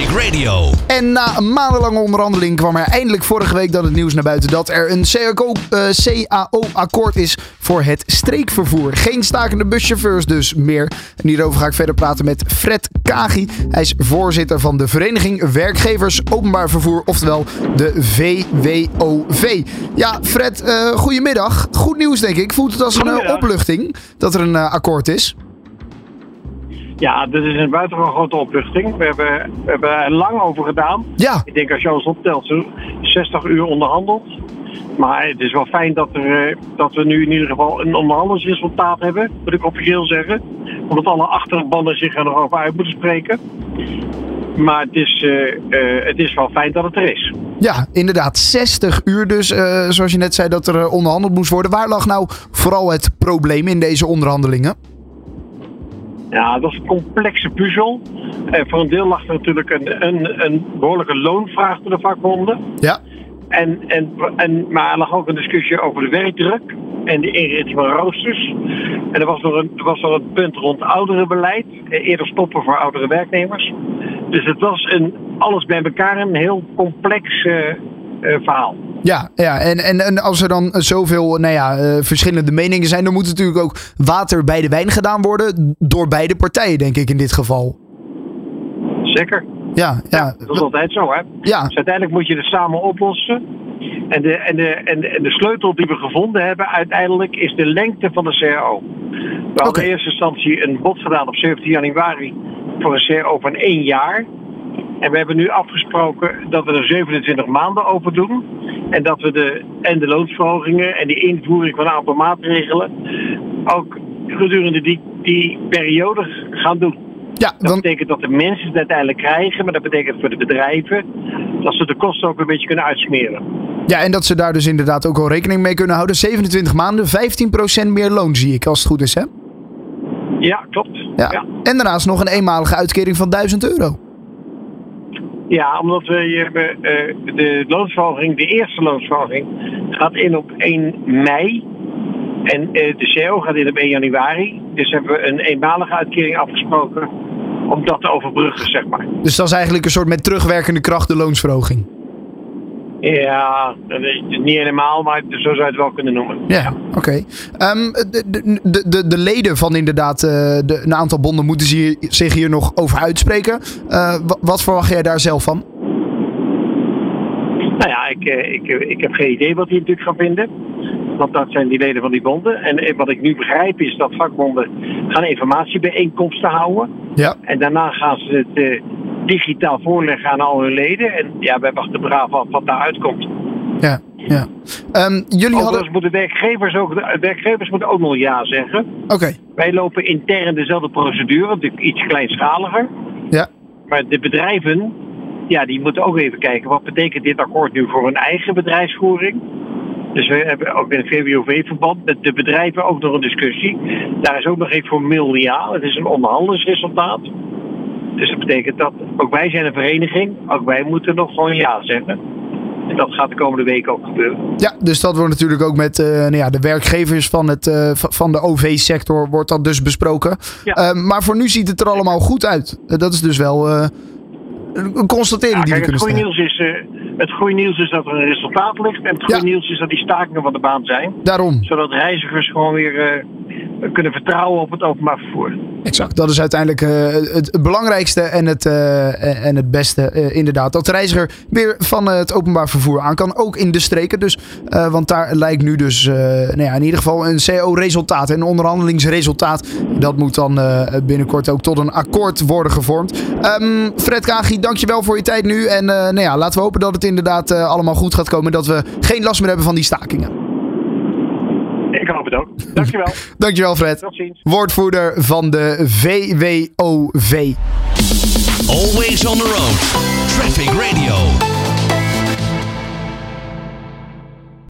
Traffic Radio. En na een maandenlange onderhandeling kwam er eindelijk vorige week dat het nieuws naar buiten dat er een CAO-akkoord is voor het streekvervoer. Geen stakende buschauffeurs dus meer. En hierover ga ik verder praten met Fred Kagi. Hij is voorzitter van de Vereniging Werkgevers Openbaar Vervoer, oftewel de VWOV. Ja, Fred, uh, goedemiddag. Goed nieuws denk ik. Voelt het als een uh, opluchting dat er een uh, akkoord is? Ja, dit is een buitengewoon grote opluchting. We hebben, we hebben er lang over gedaan. Ja. Ik denk als je alles optelt, zo 60 uur onderhandeld. Maar het is wel fijn dat, er, dat we nu in ieder geval een onderhandelingsresultaat hebben, moet ik officieel zeggen. Omdat alle achterbanden zich er nog over uit moeten spreken. Maar het is, uh, uh, het is wel fijn dat het er is. Ja, inderdaad. 60 uur dus, uh, zoals je net zei, dat er onderhandeld moest worden. Waar lag nou vooral het probleem in deze onderhandelingen? Ja, dat is een complexe puzzel. En voor een deel lag er natuurlijk een, een, een behoorlijke loonvraag voor de vakbonden. Ja. En, en, en, maar er lag ook een discussie over de werkdruk en de inrichting van roosters. En er was nog een, er was nog een punt rond ouderenbeleid. Eerder stoppen voor oudere werknemers. Dus het was een, alles bij elkaar een heel complex uh, uh, verhaal. Ja, ja. En, en, en als er dan zoveel nou ja, uh, verschillende meningen zijn, dan moet natuurlijk ook water bij de wijn gedaan worden. Door beide partijen, denk ik in dit geval. Zeker. Ja, ja. ja dat is altijd zo, hè? Ja. Dus uiteindelijk moet je het samen oplossen. En de, en, de, en, de, en de sleutel die we gevonden hebben uiteindelijk is de lengte van de CAO. We hadden in eerste instantie een bod gedaan op 17 januari voor een CAO van één jaar. En we hebben nu afgesproken dat we er 27 maanden over doen. En dat we de, en de loonsverhogingen en de invoering van een aantal maatregelen ook gedurende die, die periode gaan doen. Ja, Dat betekent dat de mensen het uiteindelijk krijgen, maar dat betekent voor de bedrijven dat ze de kosten ook een beetje kunnen uitsmeren. ja, en dat ze daar dus inderdaad ook al rekening mee kunnen houden. 27 maanden, 15% meer loon zie ik, als het goed is, hè? Ja, klopt. Ja. Ja. En daarnaast nog een eenmalige uitkering van 1000 euro. Ja, omdat we hebben, uh, de loonsverhoging, de eerste loonsverhoging, gaat in op 1 mei. En uh, de CO gaat in op 1 januari. Dus hebben we een eenmalige uitkering afgesproken om dat te overbruggen, zeg maar. Dus dat is eigenlijk een soort met terugwerkende kracht de loonsverhoging. Ja, niet helemaal, maar zo zou je het wel kunnen noemen. Ja, oké. Okay. Um, de, de, de, de leden van inderdaad uh, de, een aantal bonden moeten zich, zich hier nog over uitspreken. Uh, wat verwacht jij daar zelf van? Nou ja, ik, ik, ik heb geen idee wat die natuurlijk gaan vinden. Want dat zijn die leden van die bonden. En wat ik nu begrijp is dat vakbonden gaan informatiebijeenkomsten houden. Ja. En daarna gaan ze het digitaal voorleggen aan al hun leden. En ja, wij wachten braaf af wat daaruit komt. Ja, ja. Um, jullie hadden... moeten werkgevers ook, de werkgevers moeten ook nog ja zeggen. Oké. Okay. Wij lopen intern dezelfde procedure, natuurlijk iets kleinschaliger. Ja. Maar de bedrijven, ja, die moeten ook even kijken wat betekent dit akkoord nu voor hun eigen bedrijfsvoering. Dus we hebben ook in het VWOV-verband met de bedrijven ook nog een discussie. Daar is ook nog geen formeel ja. Het is een onderhandelingsresultaat. Dus dat betekent dat ook wij zijn een vereniging. Ook wij moeten nog gewoon ja zeggen. En dat gaat de komende week ook gebeuren. Ja, dus dat wordt natuurlijk ook met uh, nou ja, de werkgevers van, het, uh, van de OV-sector wordt dat dus besproken. Ja. Uh, maar voor nu ziet het er allemaal goed uit. dat is dus wel een constatering ja, die kijk, we kunnen het goede, nieuws is, het goede nieuws is dat er een resultaat ligt. En het goede Ja. nieuws is dat die stakingen van de baan zijn. Daarom. Zodat reizigers gewoon weer kunnen vertrouwen op het openbaar vervoer. Exact. Dat is uiteindelijk uh, het, belangrijkste en het, uh, en het beste, uh, inderdaad. Dat de reiziger weer van het openbaar vervoer aan kan. Ook in de streken. Dus, want daar lijkt nu dus nou ja, in ieder geval een CO-resultaat. Een onderhandelingsresultaat. Dat moet dan binnenkort ook tot een akkoord worden gevormd. Um, Fred Kagi, dankjewel voor je tijd nu. En nou ja, laten we hopen dat het inderdaad allemaal goed gaat komen. Dat we geen last meer hebben van die stakingen. Ik hoop het ook. Dankjewel. Dankjewel Fred. Tot ziens. Woordvoerder van de VWOV. Always on the road. Traffic Radio.